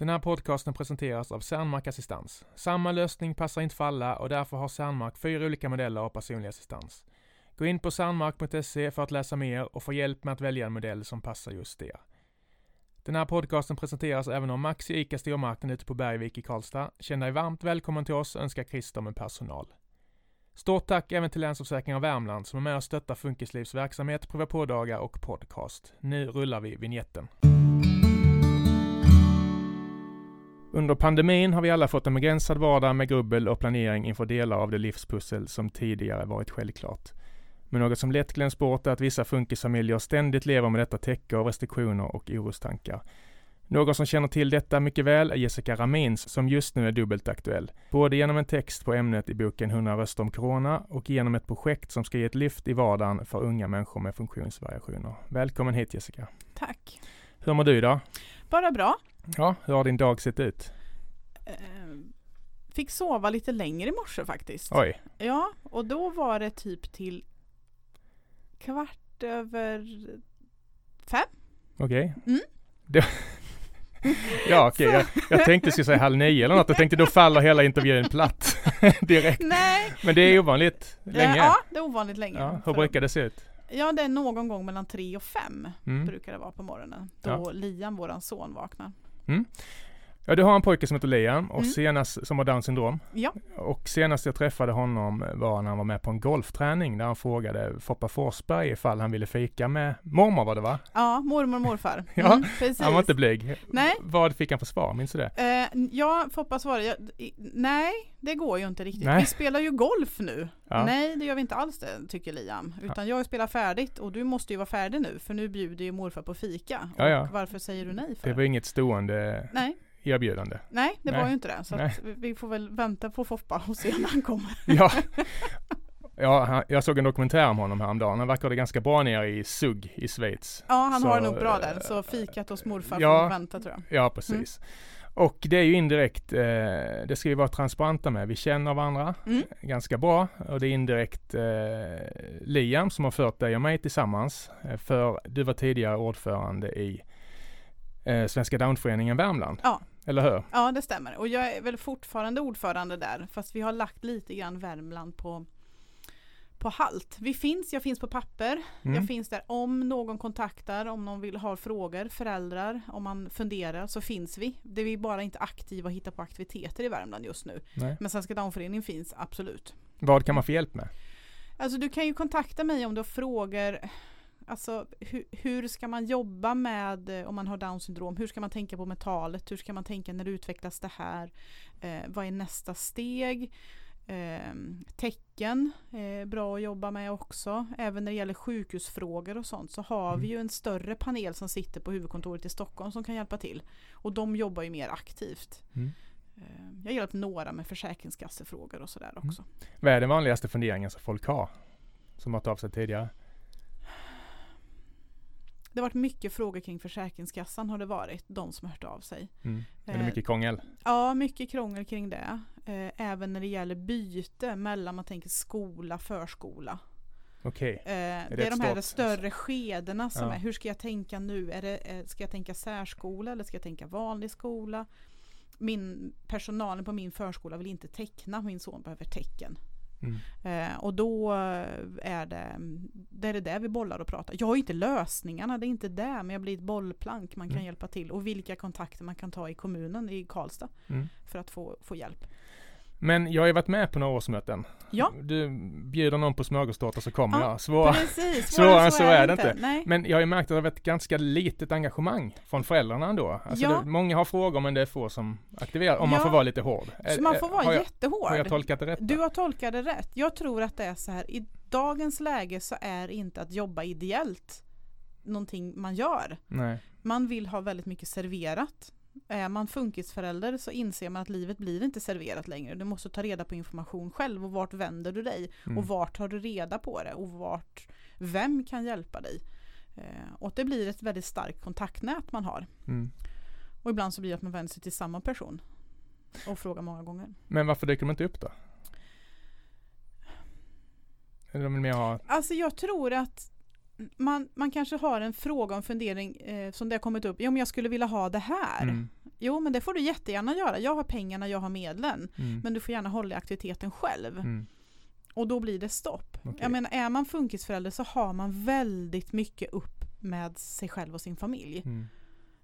Den här podcasten presenteras av Cernmark Assistans. Samma lösning passar inte för alla och därför har Cernmark fyra olika modeller av personlig assistans. Gå in på cernmark.se för att läsa mer och få hjälp med att välja en modell som passar just er. Den här podcasten presenteras även av Maxi ICA Stormarknad ute på Bergvik i Karlstad. Känn dig varmt välkommen till oss, önskar Christer med personal. Stort tack även till Länsförsäkringar Värmland som är med och stöttar Funkislivs verksamhet, prova på-dagar och podcast. Nu rullar vi vignetten. Under pandemin har vi alla fått en begränsad vardag med grubbel och planering inför delar av det livspussel som tidigare varit självklart. Men något som lätt glöms bort är att vissa funkisfamiljer ständigt lever med detta täcke av restriktioner och orostankar. Någon som känner till detta mycket väl är Jessica Ramins som just nu är dubbelt aktuell. Både genom en text på ämnet i boken 100 röster om corona och genom ett projekt som ska ge ett lyft i vardagen för unga människor med funktionsvariationer. Välkommen hit Jessica. Tack. Hur mår du idag? Bara bra. Ja, hur har din dag sett ut? Eh, fick sova lite längre i morse faktiskt. Oj. Ja, och då var det typ till kvart över fem. Okej. Mm. Det... ja, okej. Jag, jag tänkte skulle säga halv nio eller något. Jag tänkte då faller hela intervjun platt direkt. Nej. Men det är ovanligt länge. Ja, det är ovanligt länge. Ja, hur brukar det se ut? Ja, det är någon gång mellan tre och fem Mm. brukar det vara på morgonen. Då Ja. Liam, våran son, vaknar. Ja, du har en pojke som heter Liam och Mm. senast, som har Downs syndrom. Ja. Och senast jag träffade honom var när han var med på en golfträning där han frågade Foppa Forsberg ifall han ville fika med mormor var det va? Ja, mormor och morfar. Ja, Mm, precis. Han var inte blyg. Nej. Vad fick han för svar? Minns du det? Eh, ja, Foppa svarade, ja, i- nej det går ju inte riktigt. Nej. Vi spelar ju golf nu. Ja. Nej det gör vi inte alls det, tycker Liam. Utan jag spelar färdigt och du måste ju vara färdig nu för nu bjuder ju morfar på fika. Ja, ja. Och varför säger du nej för? Det var inget stående Nej, erbjudande. nej det Nej. var ju inte det. Så vi- får väl vänta på Foppa och se när han kommer. Ja, ja jag såg en dokumentär om honom häromdagen. Han verkade ganska bra nere i Zug i Schweiz. Ja han har Så, det nog bra där. eh, Så fikat hos morfar ja. får vänta tror jag. Ja, precis. Och det är ju indirekt, eh, det ska vi vara transparenta med. Vi känner varandra Mm. ganska bra och det är indirekt eh, Liam som har fört dig och mig tillsammans. Eh, för du var tidigare ordförande i eh, Svenska Downföreningen Värmland. Ja. Eller hur? Ja det stämmer. Och jag är väl fortfarande ordförande där. Fast vi har lagt lite grann Värmland på på halt. Vi finns, jag finns på papper. Mm. Jag finns där om någon kontaktar, om någon vill ha frågor, föräldrar, om man funderar så finns vi. Det är vi bara inte aktiva och hittar på aktiviteter i Värmland just nu. Nej. Men Svenska Downföreningen finns absolut. Vad kan man få hjälp med? Alltså du kan ju kontakta mig om du har frågor. Alltså hur, hur ska man jobba med eh, om man har down syndrom? Hur ska man tänka på metalet? Hur ska man tänka när det utvecklas det här? Eh, vad är nästa steg? Eh, tecken är bra att jobba med också. Även när det gäller sjukhusfrågor och sånt så har vi ju en större panel som sitter på huvudkontoret i Stockholm som kan hjälpa till. Och de jobbar ju mer aktivt. Mm. Eh, jag har hjälpt några med försäkringskassefrågor och sådär också. Vad är den vanligaste funderingen som folk har? Som har tagit av sig tidigare? Det har varit mycket frågor kring Försäkringskassan har det varit, de som har hört av sig. Mm. Är det Eh, mycket krångel? Ja, mycket krångel kring det. Eh, Även när det gäller byte mellan man tänker skola, förskola. Okej. Eh, Det är, ett de här stort- större skedena som Ja. är, hur ska jag tänka nu? Är det, ska jag tänka särskola eller ska jag tänka vanlig skola? Min, personalen på min förskola vill inte teckna, min son behöver tecken. Mm. Eh, och då är det, det är det där vi bollar och pratar. Jag har inte lösningarna, det är inte det, men jag blir ett bollplank man kan Mm. hjälpa till. Och vilka kontakter man kan ta i kommunen i Karlstad Mm. för att få, få hjälp. Men jag har ju varit med på några årsmöten. Ja. Du bjuder någon på smörgåstårta så kommer Ja, jag. Svår. Precis, svårare än så är det inte. Nej. Men jag har ju märkt att det har varit ett ganska litet engagemang från föräldrarna ändå. Alltså Ja. det, många har frågor men det är få som aktiverar, om man Ja. får vara lite hård. Så man får vara har jag, jättehård. har jag tolkat det rätt? Du har tolkat det rätt. Jag tror att det är så här, i dagens läge så är inte att jobba ideellt någonting man gör. Nej. Man vill ha väldigt mycket serverat. Är man funkisförälder så inser man att livet blir inte serverat längre. Du måste ta reda på information själv och vart vänder du dig? Mm. Och vart tar du reda på det? Och vart, vem kan hjälpa dig? Eh, och det blir ett väldigt starkt kontaktnät man har. Mm. Och ibland så blir det att man vänder sig till samma person. Och frågar många gånger. Men varför dyker de inte upp då? Eller de vill mer ha... Alltså jag tror att man, man kanske har en fråga och en fundering eh, som det har kommit upp. Ja men jag skulle vilja ha det här. Mm. Jo men det får du jättegärna göra. Jag har pengarna, jag har medlen. Mm. Men du får gärna hålla i aktiviteten själv. Mm. Och då blir det stopp. Okej. Jag menar är man funkisförälder så har man väldigt mycket upp med sig själv och sin familj. Mm.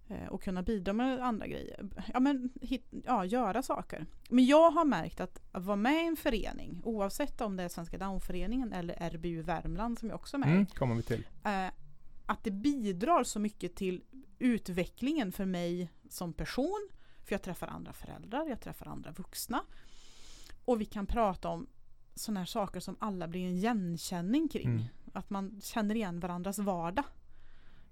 Eh, och kunna bidra med andra grejer. Ja men hit, ja, göra saker. Men jag har märkt att, att vara med i en förening, oavsett om det är Svenska Downföreningen eller RBU Värmland som jag också är med. Mm. kommer vi till. eh, att det bidrar så mycket till utvecklingen för mig som person. För jag träffar andra föräldrar, jag träffar andra vuxna. Och vi kan prata om sådana här saker som alla blir en igenkänning kring. Mm. Att man känner igen varandras vardag.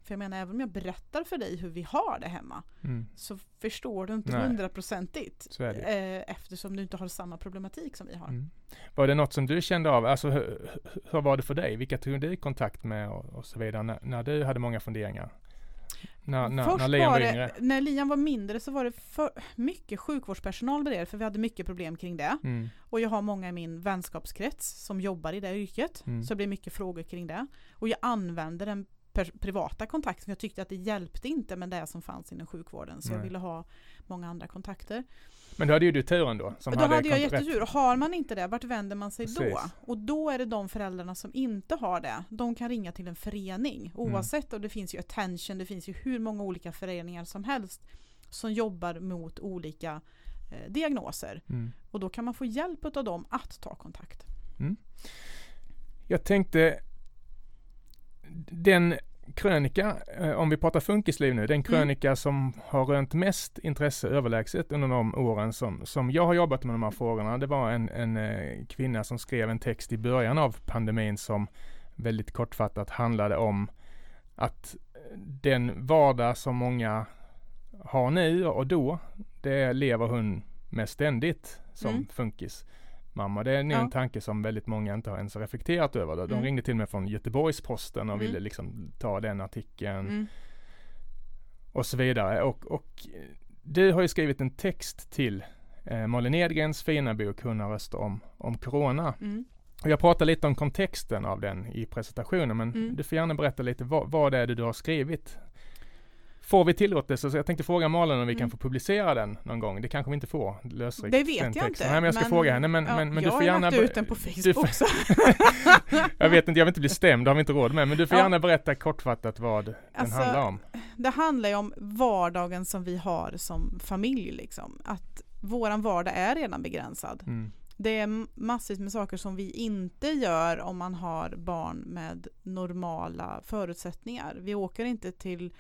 För jag menar, även om jag berättar för dig hur vi har det hemma Mm. så förstår du inte hundraprocentigt. Eh, eftersom du inte har samma problematik som vi har. Mm. Var det något som du kände av, alltså hur, hur var det för dig? Vilka tog du kontakt med och, och så vidare när, när du hade många funderingar? När, när, Först när Liam var var yngre? det, när Liam var mindre så var det för mycket sjukvårdspersonal bredvid för vi hade mycket problem kring det. Mm. Och jag har många i min vänskapskrets som jobbar i det yrket. Mm. Så det blir mycket frågor kring det. Och jag använde den privata kontakten. Jag tyckte att det hjälpte inte med det som fanns inom sjukvården. Så jag Nej. ville ha många andra kontakter. Men då hade ju du turen då. Som då hade jag kont- rätt- jättetur. Och har man inte det, vart vänder man sig då? Precis. Och då är det de föräldrarna som inte har det. De kan ringa till en förening. Mm. Oavsett, och det finns ju Attention, det finns ju hur många olika föreningar som helst som jobbar mot olika eh, diagnoser. Mm. Och då kan man få hjälp av dem att ta kontakt. Jag tänkte den krönika, eh, om vi pratar funkisliv nu, den krönika som har rönt mest intresse överlägset under de åren som, som jag har jobbat med de här frågorna, det var en, en eh, kvinna som skrev en text i början av pandemin som väldigt kortfattat handlade om att den vardag som många har nu och då, det lever hon med ständigt som Mm. funkis mamma. Det är nog Ja. en tanke som väldigt många inte har ens reflekterat över. De Mm. ringde till mig från Göteborgs-Posten och Mm. ville liksom ta den artikeln Mm. och så vidare. Och, och du har ju skrivit en text till eh, Malin Edgrens fina bok 100 röster om, om Corona. Mm. Och jag pratar lite om kontexten av den i presentationen men Mm. du får gärna berätta lite vad, vad det är du har skrivit. Får vi tillåtelse? Så jag tänkte fråga Malin om vi kan Mm. få publicera den någon gång. Det kanske vi inte får. Lösryckt, Det vet jag texten. inte. Nej, men jag ska fråga henne. Men, ja, men, men jag du får gärna... har lagt be- ut den på Facebook får- jag vet inte, jag vill inte bli stämd, det har vi inte råd med. Men du får Ja. gärna berätta kortfattat vad den Alltså, handlar om. Det handlar ju om vardagen som vi har som familj. Liksom. Att våran vardag är redan begränsad. Mm. Det är massvis med saker som vi inte gör om man har barn med normala förutsättningar. Vi åker inte till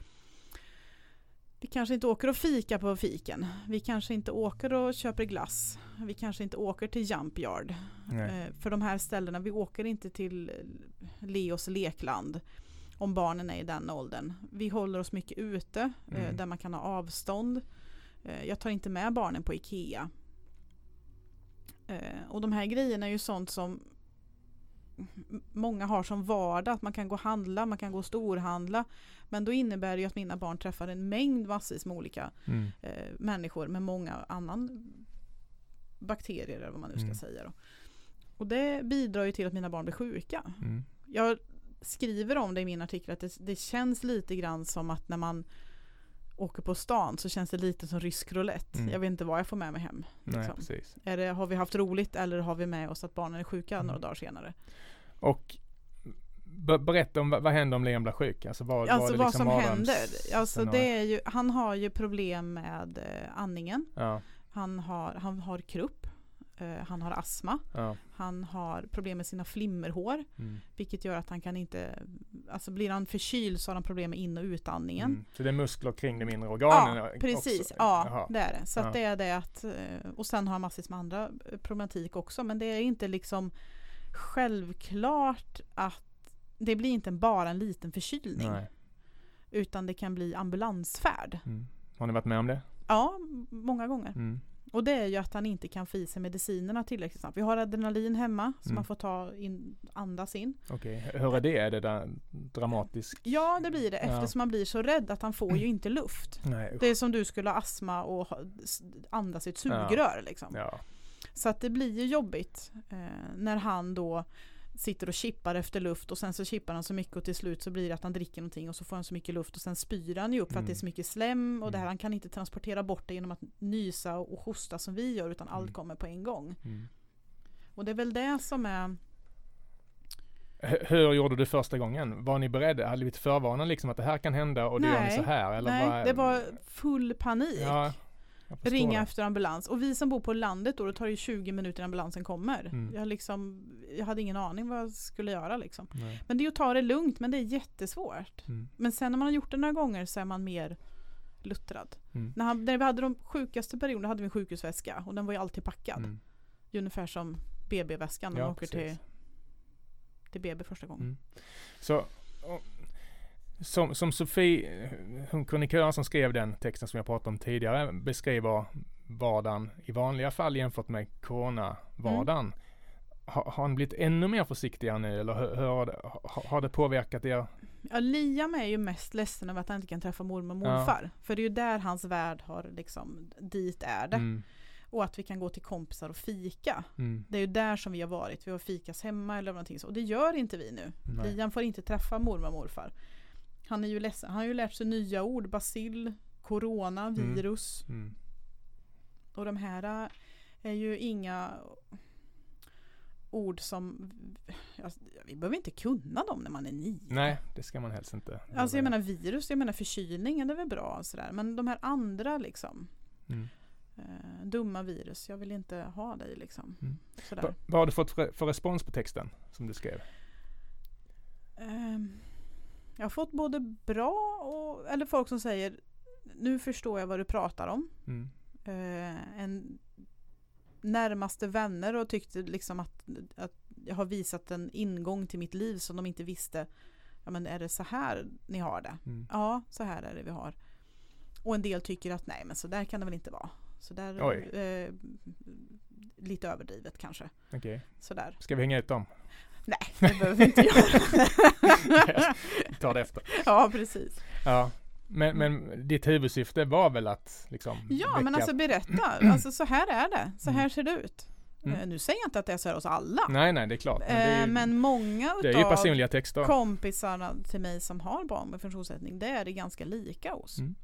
vi kanske inte åker och fika på fiken. Vi kanske inte åker och köper glass. Vi kanske inte åker till Jump Yard. Nej. Eh, för de här ställena, vi åker inte till Leos lekland om barnen är i den åldern. Vi håller oss mycket ute eh, Mm. där man kan ha avstånd. Eh, jag tar inte med barnen på Ikea. Och de här grejerna är ju sånt som många har som vardag, att man kan gå och handla, man kan gå och storhandla. Men då innebär det ju att mina barn träffar en mängd massvis med olika Mm. eh, människor med många annan bakterier eller vad man nu ska Mm. säga. Då. Och det bidrar ju till att mina barn blir sjuka. Mm. Jag skriver om det i min artikel att det, det känns lite grann som att när man åker på stan så känns det lite som rysk roulette. Mm. Jag vet inte vad jag får med mig hem. Nej, Liksom. precis. Är det, har vi haft roligt eller har vi med oss att barnen är sjuka Mm. några dagar senare? Och be- berätta om vad, vad händer om Liam blir sjuk? Alltså vad, Alltså vad liksom som mardröms- händer. Alltså det är ju, han har ju problem med eh, andningen. Ja, Han har, han har krupp. Eh, han har astma. ja. Han har problem med sina flimmerhår. Mm. Vilket gör att han kan inte, alltså blir han förkyld så har han problem med in och utandningen. Mm. Så det är muskler kring de inre organen Ja, också? precis. Ja, Jaha. det är det. Så Ja. det är det att, eh, och sen har han massvis med andra problematik också. Men det är inte liksom självklart att det blir inte bara en liten förkylning. Nej. Utan det kan bli ambulansfärd. Mm. Har ni varit med om det? Ja, många gånger. Mm. Och det är ju att han inte kan få i sig medicinerna tillräckligt snabbt. Vi har adrenalin hemma som Mm. man får ta in, andas in. Okej, hur är det? Är det där dramatiskt? Ja, det blir det Ja. eftersom man blir så rädd att han får ju inte luft. Nej. Det är som du skulle ha astma och andas i ett sugrör liksom. Ja. Så att det blir ju jobbigt eh, när han då sitter och chippar efter luft och sen så chippar han så mycket och till slut så blir det att han dricker någonting och så får han så mycket luft och sen spyr han ju upp för att det är Mm. så mycket slem och det här Mm. han kan inte transportera bort det genom att nysa och hosta som vi gör utan allt Mm. kommer på en gång. Mm. Och det är väl det som är Hur gjorde du första gången? Var ni beredda? Hade ni blivit förvarnade liksom att det här kan hända och då gör ni så här? Eller Nej, var, det var full panik. Ja, Ringa det. efter ambulans. Och vi som bor på landet då, då tar det 20 minuter innan ambulansen kommer. Mm. Jag, liksom, jag hade ingen aning vad jag skulle göra liksom. Nej. Men det är att ta det lugnt, men det är jättesvårt. Mm. Men sen när man har gjort det några gånger så är man mer luttrad. Mm. När, han, när vi hade de sjukaste perioderna hade vi en sjukhusväska och den var ju alltid packad. Mm. Ungefär som BB-väskan när Ja, man åker till, precis. till BB första gången. Mm. Så, som, som Sofie, hon kronikören som skrev den texten som jag pratade om tidigare, beskriver vardagen i vanliga fall jämfört med corona-vardagen. Har, har ni blivit ännu mer försiktiga nu eller hur, hur har, det, påverkat er? Ja, Liam är ju mest ledsen över att han inte kan träffa mormor och Ja. morfar. För det är ju där hans värld har liksom, dit är det. Mm, Och att vi kan gå till kompisar och fika. mm, Det är ju där som vi har varit. Vi har fikas hemma eller någonting så. Och det gör inte vi nu. nej. Liam får inte träffa mormor och morfar. Han är ju ledsen. Han har ju lärt sig nya ord. Bacill, corona, Mm. virus. Mm, Och de här äh, är ju inga ord som... Vi behöver inte kunna dem när man är nio. nej, det ska man helst inte. Alltså jag menar virus, jag menar förkylningen, är väl bra och sådär. Men de här andra liksom. Mm. Eh, dumma virus, jag vill inte ha dig liksom. Mm. Sådär. Va, vad har du fått för, för respons på texten som du skrev? Ehm, jag har fått både bra och, eller folk som säger nu förstår jag vad du pratar om. Mm. Eh, en närmaste vänner och tyckte liksom att, att jag har visat en ingång till mitt liv som de inte visste. Ja men är det så här ni har det? Mm. Ja, så här är det vi har. Och en del tycker att nej men så där kan det väl inte vara. Så där, eh, lite överdrivet kanske. Okej, Sådär. ska vi hänga ut dem? Nej, det behöver vi inte göra. Tar det efter. ja, precis. Ja, men, men ditt huvudsyfte var väl att liksom Ja, väcka- men alltså berätta. Alltså så här är det. Så här Mm. ser det ut. Mm. Eh, Nu säger jag inte att det är så här hos alla. Nej, nej, det är klart. Men är ju, Eh, Men många utav kompisarna till mig som har barn med funktionsnedsättning, det är det ganska lika hos. Mm.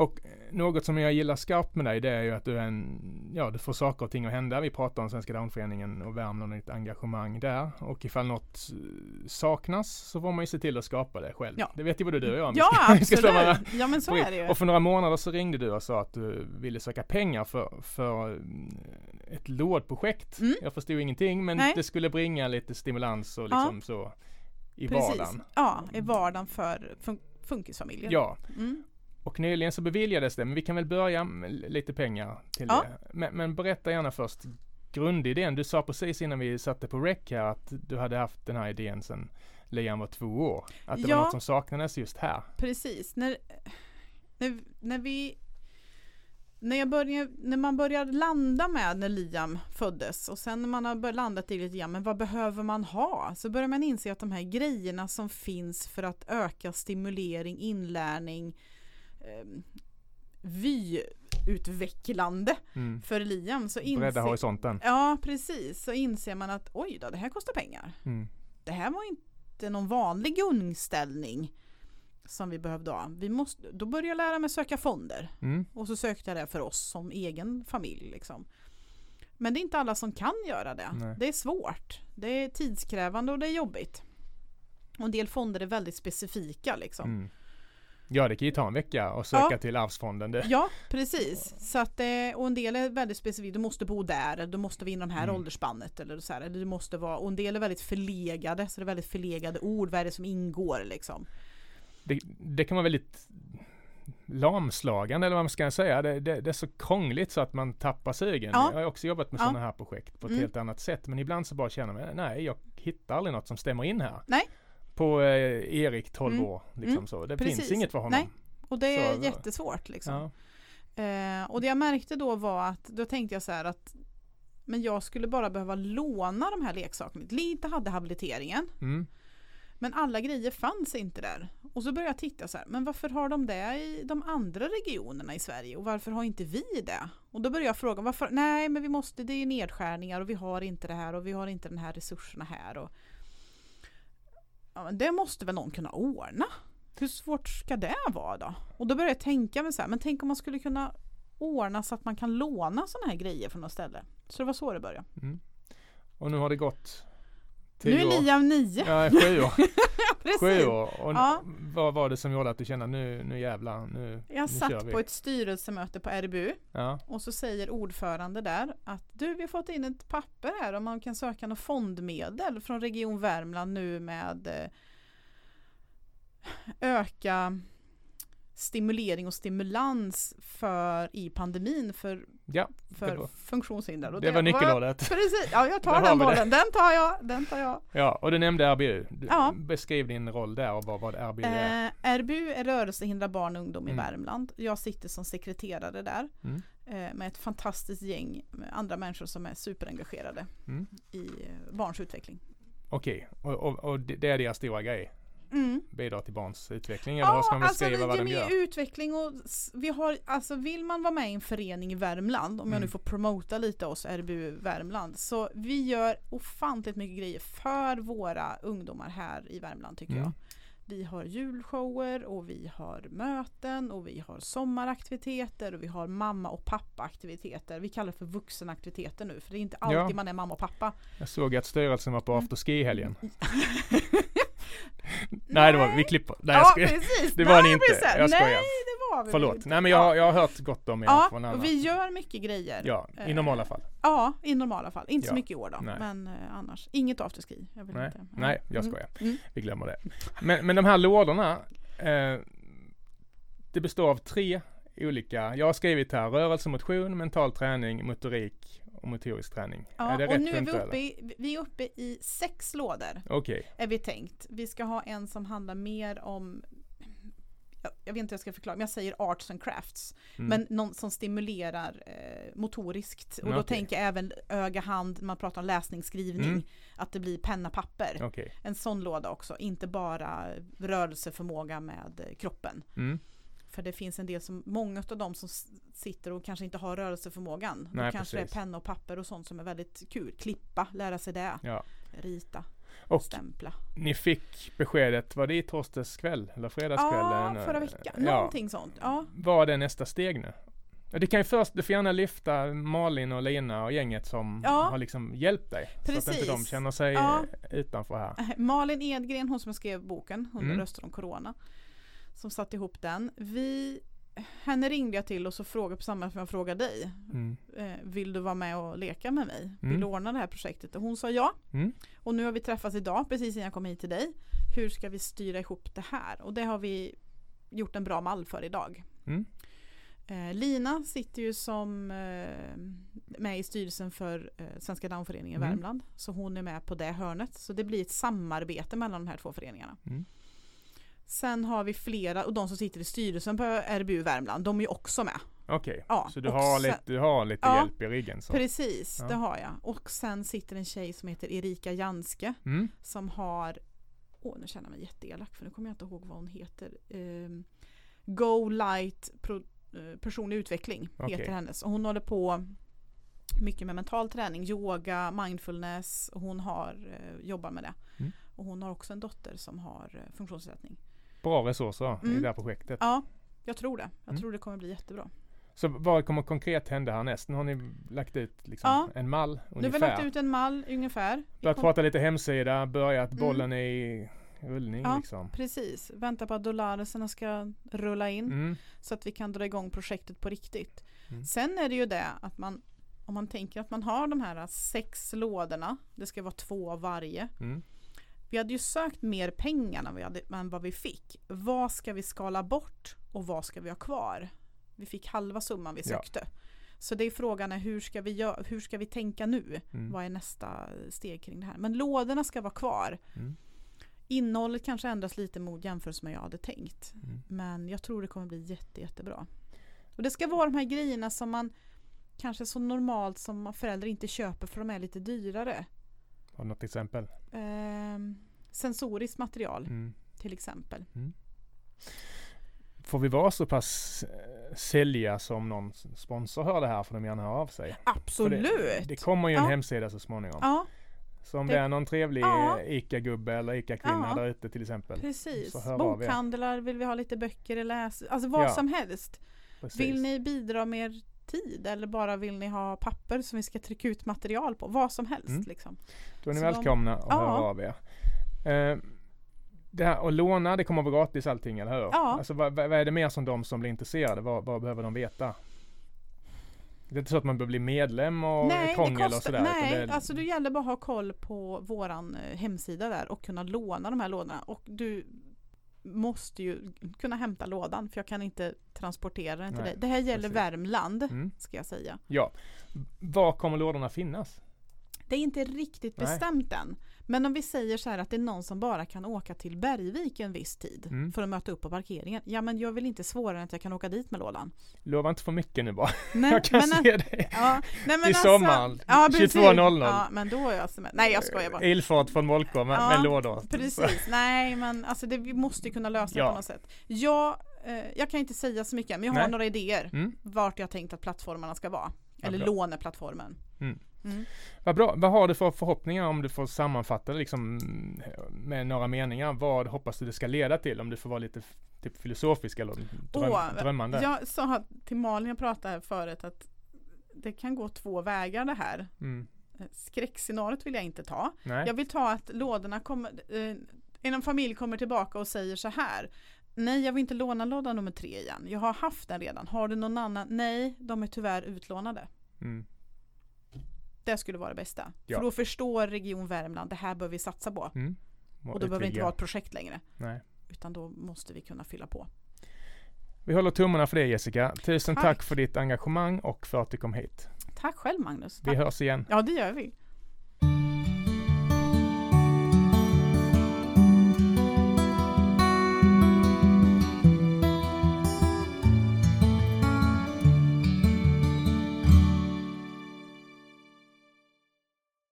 Och eh, något som jag gillar skarpt med dig det är ju att du är en, ja du får saker och ting att hända. Vi pratar om Svenska Downföreningen och Värmland och ditt engagemang där. Och ifall något eh, saknas så får man ju se till att skapa det själv. Ja. Det vet ju både du och jag. Ja, absolut. Ja, men så är det ju. Och för några månader så ringde du och sa att du ville söka pengar för, för eh, ett lådprojekt. Mm. Jag förstod ingenting men Nej. det skulle bringa lite stimulans och Ja. liksom så i Precis. vardagen. Ja, i vardagen för fun- funkisfamiljer. Ja, Mm. Och nyligen så beviljades det, men vi kan väl börja med lite pengar till Ja. det. Men, men berätta gärna först grundidén. Du sa precis innan vi satte på rec här att du hade haft den här idén sedan Liam var två år. Att det Ja. var något som saknades just här. Precis. När, när, när vi när, jag började, när man börjar landa med när Liam föddes och sen när man har börjat landat i lite grann, men vad behöver man ha? Så börjar man inse att de här grejerna som finns för att öka stimulering, inlärning, eh, vyutvecklande Mm. för Liam. Så Bredda inser, horisonten. ja, precis. Så inser man att oj då, det här kostar pengar. Mm. Det här var inte någon vanlig gungställning som vi behövde ha. Vi måste, då började jag lära mig söka fonder. Mm. Och så sökte jag det för oss som egen familj. Liksom. Men det är inte alla som kan göra det. Nej. Det är svårt. Det är tidskrävande och det är jobbigt. Och en del fonder är väldigt specifika. Liksom. Mm. Ja, det kan ju ta en vecka och söka Ja. till arvsfonden. Det, Ja, precis. Så att, det- och en del är väldigt specifikt. Du måste bo där, du måste vara inom det här Mm. åldersspannet. Eller så här, eller du måste vara, och en del är väldigt förlegade, så det är väldigt förlegade ord. Vad är det som ingår liksom? det, det kan vara väldigt lamslagande eller vad man ska säga. Det, det, det är så krångligt så att man tappar sugen. Ja. Jag har också jobbat med Ja. sådana här projekt på ett Mm. helt annat sätt. Men ibland så bara känner man, nej jag hittar aldrig något som stämmer in här. Nej. På eh, Erik 12 Mm. år, liksom Mm. så. Det Precis. finns inget för honom. Nej, Och det är Så- jättesvårt liksom. Ja. Eh, och det jag märkte då var att, då tänkte jag så här att men jag skulle bara behöva låna de här leksakerna. Lite hade habiliteringen. Mm. Men alla grejer fanns inte där. Och så började jag titta så här, men varför har de det i de andra regionerna i Sverige och varför har inte vi det? Och då började jag fråga, varför? Nej men vi måste, det är nedskärningar och vi har inte det här och vi har inte den här resurserna här. Och, ja, men det måste väl någon kunna ordna? Hur svårt ska det vara då? Och då började jag tänka mig så här, men tänk om man skulle kunna ordna så att man kan låna sådana här grejer från något ställe. Så det var så det började. Mm. Och nu har det gått nu är Liam nio. Ja, sju år. Sju år. Och Ja. vad var det som gjorde att du kände nu, nu jävlar, nu, Jag nu kör satt vi. på ett styrelsemöte på RBU Ja, och så säger ordförande där att du vi har fått in ett papper här om man kan söka någon fondmedel från Region Värmland nu med eh, öka stimulering och stimulans för i pandemin för, ja för det var, funktionshindrade. Och det var nyckelordet. Precis, ja jag tar den det. bollen, den tar jag, den tar jag. Ja, och du nämnde RBU. Du, Ja. Beskriv din roll där och vad, vad RBU är. Eh, RBU är rörelsehindrad barn och ungdom i Mm. Värmland. Jag sitter som sekreterare där Mm. eh, med ett fantastiskt gäng med andra människor som är superengagerade Mm. i eh, barns utveckling. Okej, och, och, och det det är deras stora grej? Mm. Bidra till barns utveckling? Eller vad ska man alltså beskriva vad det de gör? utveckling och vi har, alltså vill man vara med i en förening i Värmland, om jag nu Mm. får promota lite oss RBU Värmland, så vi gör ofantligt mycket grejer för våra ungdomar här i Värmland tycker Mm. jag. Vi har julshower och vi har möten och vi har sommaraktiviteter och vi har mamma och pappa-aktiviteter. Vi kallar det för vuxenaktiviteter nu för det är inte alltid Ja. man är mamma och pappa. Jag såg att styrelsen var på Mm. afterski i helgen. Nej, det var, vi klipper. Nej, jag ja skojar. precis! Det var ni inte. precis. Jag skojar. Nej det var vi Förlåt. inte. Nej men jag, Ja. har- jag har hört gott om er Ja, från och vi gör mycket grejer. Ja, i Eh, normala fall. Ja, i normala fall. Inte så Ja. mycket i år då. Nej. Men eh, annars. Inget afterski. Jag vill Nej, inte. Ja. nej jag Mm. skojar. Mm. Vi glömmer det. Men, men de här lådorna, eh, det består av tre olika, jag har skrivit här, rörelse, motion, mental träning, motorik och motorisk träning. Ja, är det och rätt nu är vi uppe, i, vi är uppe i sex lådor. Okej, Är vi tänkt. Vi ska ha en som handlar mer om jag, jag vet inte hur jag ska förklara, men jag säger arts and crafts. mm. Men någon som stimulerar eh, motoriskt. Och Mm, då tänker jag även öga, hand, man pratar om läsning, skrivning. Mm. Att det blir penna, papper. okej. En sån låda också, inte bara rörelseförmåga med eh, kroppen. För det finns en del som, många av dem som sitter och kanske inte har rörelseförmågan. Nej, då kanske precis. det är penna och papper och sånt som är väldigt kul. Klippa, lära sig det. Ja. Rita, Och stämpla. ni fick beskedet, var det i torsdags kväll eller fredagskvällen? Ja, förra veckan. Ja. Någonting sånt. Ja. Vad är nästa steg nu? Det kan ju först, du får gärna lyfta Malin och Lina och gänget som Ja. har liksom hjälpt dig. Så att inte de Precis. känner sig Ja. utanför här. Malin Edgren, hon som skrev boken, Hundra Mm. röster om corona. Som satte ihop den. Vi, henne ringde jag till och så frågade på samma som jag frågade dig. Mm. Eh, vill du vara med och leka med mig? Vill Mm. du ordna det här projektet? Och hon sa ja. Mm. Och nu har vi träffats idag, precis innan jag kom hit till dig. Hur ska vi styra ihop det här? Och det har vi gjort en bra mall för idag. Mm. Eh, Lina sitter ju som eh, med i styrelsen för eh, Svenska Downföreningen Mm. Värmland. Så hon är med på det hörnet. Så det blir ett samarbete mellan de här två föreningarna. Mm. Sen har vi flera, och de som sitter i styrelsen på RBU Värmland, de är ju också med. Okej, Ja, så du har, sen- lite, du har lite Ja, hjälp i ryggen? Så. Precis, Ja. det har jag. Och sen sitter en tjej som heter Erika Janske Mm. som har, åh nu känner jag mig jätteelak för nu kommer jag inte ihåg vad hon heter. Ehm, Go Light Pro, eh, personlig utveckling Okej. heter hennes. Och hon håller på mycket med mental träning, yoga, mindfulness och hon har, eh, jobbar med det. Mm. Och hon har också en dotter som har eh, funktionsnedsättning. Bra resurser i Mm. det här projektet. Ja, jag tror det. Jag Mm. tror det kommer bli jättebra. Så vad kommer konkret hända härnäst? Nu har ni lagt ut liksom Ja. en mall Nu har vi ungefär. lagt ut en mall ungefär. Börjat kom- prata lite hemsida, börjat Mm. bollen är i rullning Ja. liksom. Precis, vänta på att dollareserna ska rulla in. Mm. Så att vi kan dra igång projektet på riktigt. Mm. Sen är det ju det att man om man tänker att man har de här sex lådorna, det ska vara två av varje. Mm. Vi hade ju sökt mer pengar än, vi hade, än vad vi fick. Vad ska vi skala bort och vad ska vi ha kvar? Vi fick halva summan vi Ja. sökte. Så det är frågan är hur ska vi, gö- hur ska vi tänka nu? Mm. Vad är nästa steg kring det här? Men lådorna ska vara kvar. Mm. Innehållet kanske ändras lite mot jämfört med jag hade tänkt. Mm. Men jag tror det kommer bli jätte, jättebra. Och det ska vara de här grejerna som man kanske så normalt som föräldrar inte köper för de är lite dyrare. Har du något exempel? Ehm, sensoriskt material Mm. till exempel. Får vi vara så pass eh, sälja som någon sponsor hör det här får de gärna höra av sig. Absolut! Det, det kommer ju en Ja. hemsida så småningom. Ja, Så om det- det är någon trevlig Ja. eh, ICA-gubbe eller ICA-kvinna Ja. där ute till exempel. precis. Bokhandlar, vill vi ha lite böcker i läs... Alltså vad Ja. som helst. Precis. Vill ni bidra med tid eller bara vill ni ha papper som vi ska trycka ut material på? Vad som helst Mm. liksom. Då är ni Så de- välkomna att Ja. höra av er. Eh, det här att låna, det kommer att vara gratis allting, eller hur? Ja. Alltså, vad, vad är det mer som de som blir intresserade, vad, vad behöver de veta? Det är inte så att man behöver bli medlem och nej, krångel och kostar, sådär. utan nej det, alltså det gäller bara att ha koll på våran eh, hemsida där och kunna låna de här lådorna. Och du måste ju kunna hämta lådan för jag kan inte transportera den till Nej, dig. Det här gäller precis. Värmland Mm. ska jag säga. Ja. Var kommer lådorna finnas? Det är inte riktigt Nej. bestämt än. Men om vi säger så här att det är någon som bara kan åka till Bergvik en viss tid Mm. för att möta upp på parkeringen. Ja men jag vill inte svårare än att jag kan åka dit med lådan. Lova inte för mycket nu bara. Nej, jag kan men, se det. ja, nej, men Till sommaren, Ja, precis. 22.00. Ja, men då är jag som Nej jag skojar bara. Ilfart från Molkom med, Ja, med lådor. Precis, nej men alltså det, vi måste kunna lösa det Ja. på något sätt. Jag, eh, jag kan inte säga så mycket men jag har Nej. några idéer Mm. vart jag tänkt att plattformarna ska vara. Ja, Eller bra. låneplattformen. Mm. Mm. Vad bra. Vad har du för förhoppningar om du får sammanfatta det liksom med några meningar? Vad hoppas du det ska leda till? Om du får vara lite typ filosofisk eller dröm, Åh, drömmande? Jag sa till Malin, jag pratade här förut att det kan gå två vägar det här. Mm. Eh, Skräckscenariot vill jag inte ta. Nej. Jag vill ta att lådorna kommer, eh, en familj kommer tillbaka och säger så här. Nej, jag vill inte låna låda nummer tre igen. Jag har haft den redan. Har du någon annan? Nej, de är tyvärr utlånade. Mm. Det skulle vara det bästa. Ja. För då förstår Region Värmland, det här bör vi satsa på. Mm. Och då behöver det inte vara ett projekt längre. Nej. Utan då måste vi kunna fylla på. Vi håller tummarna för det Jessica. Tusen tack. Tack. för ditt engagemang och för att du kom hit. Tack själv Magnus. Vi Tack. hörs igen. Ja, det gör vi.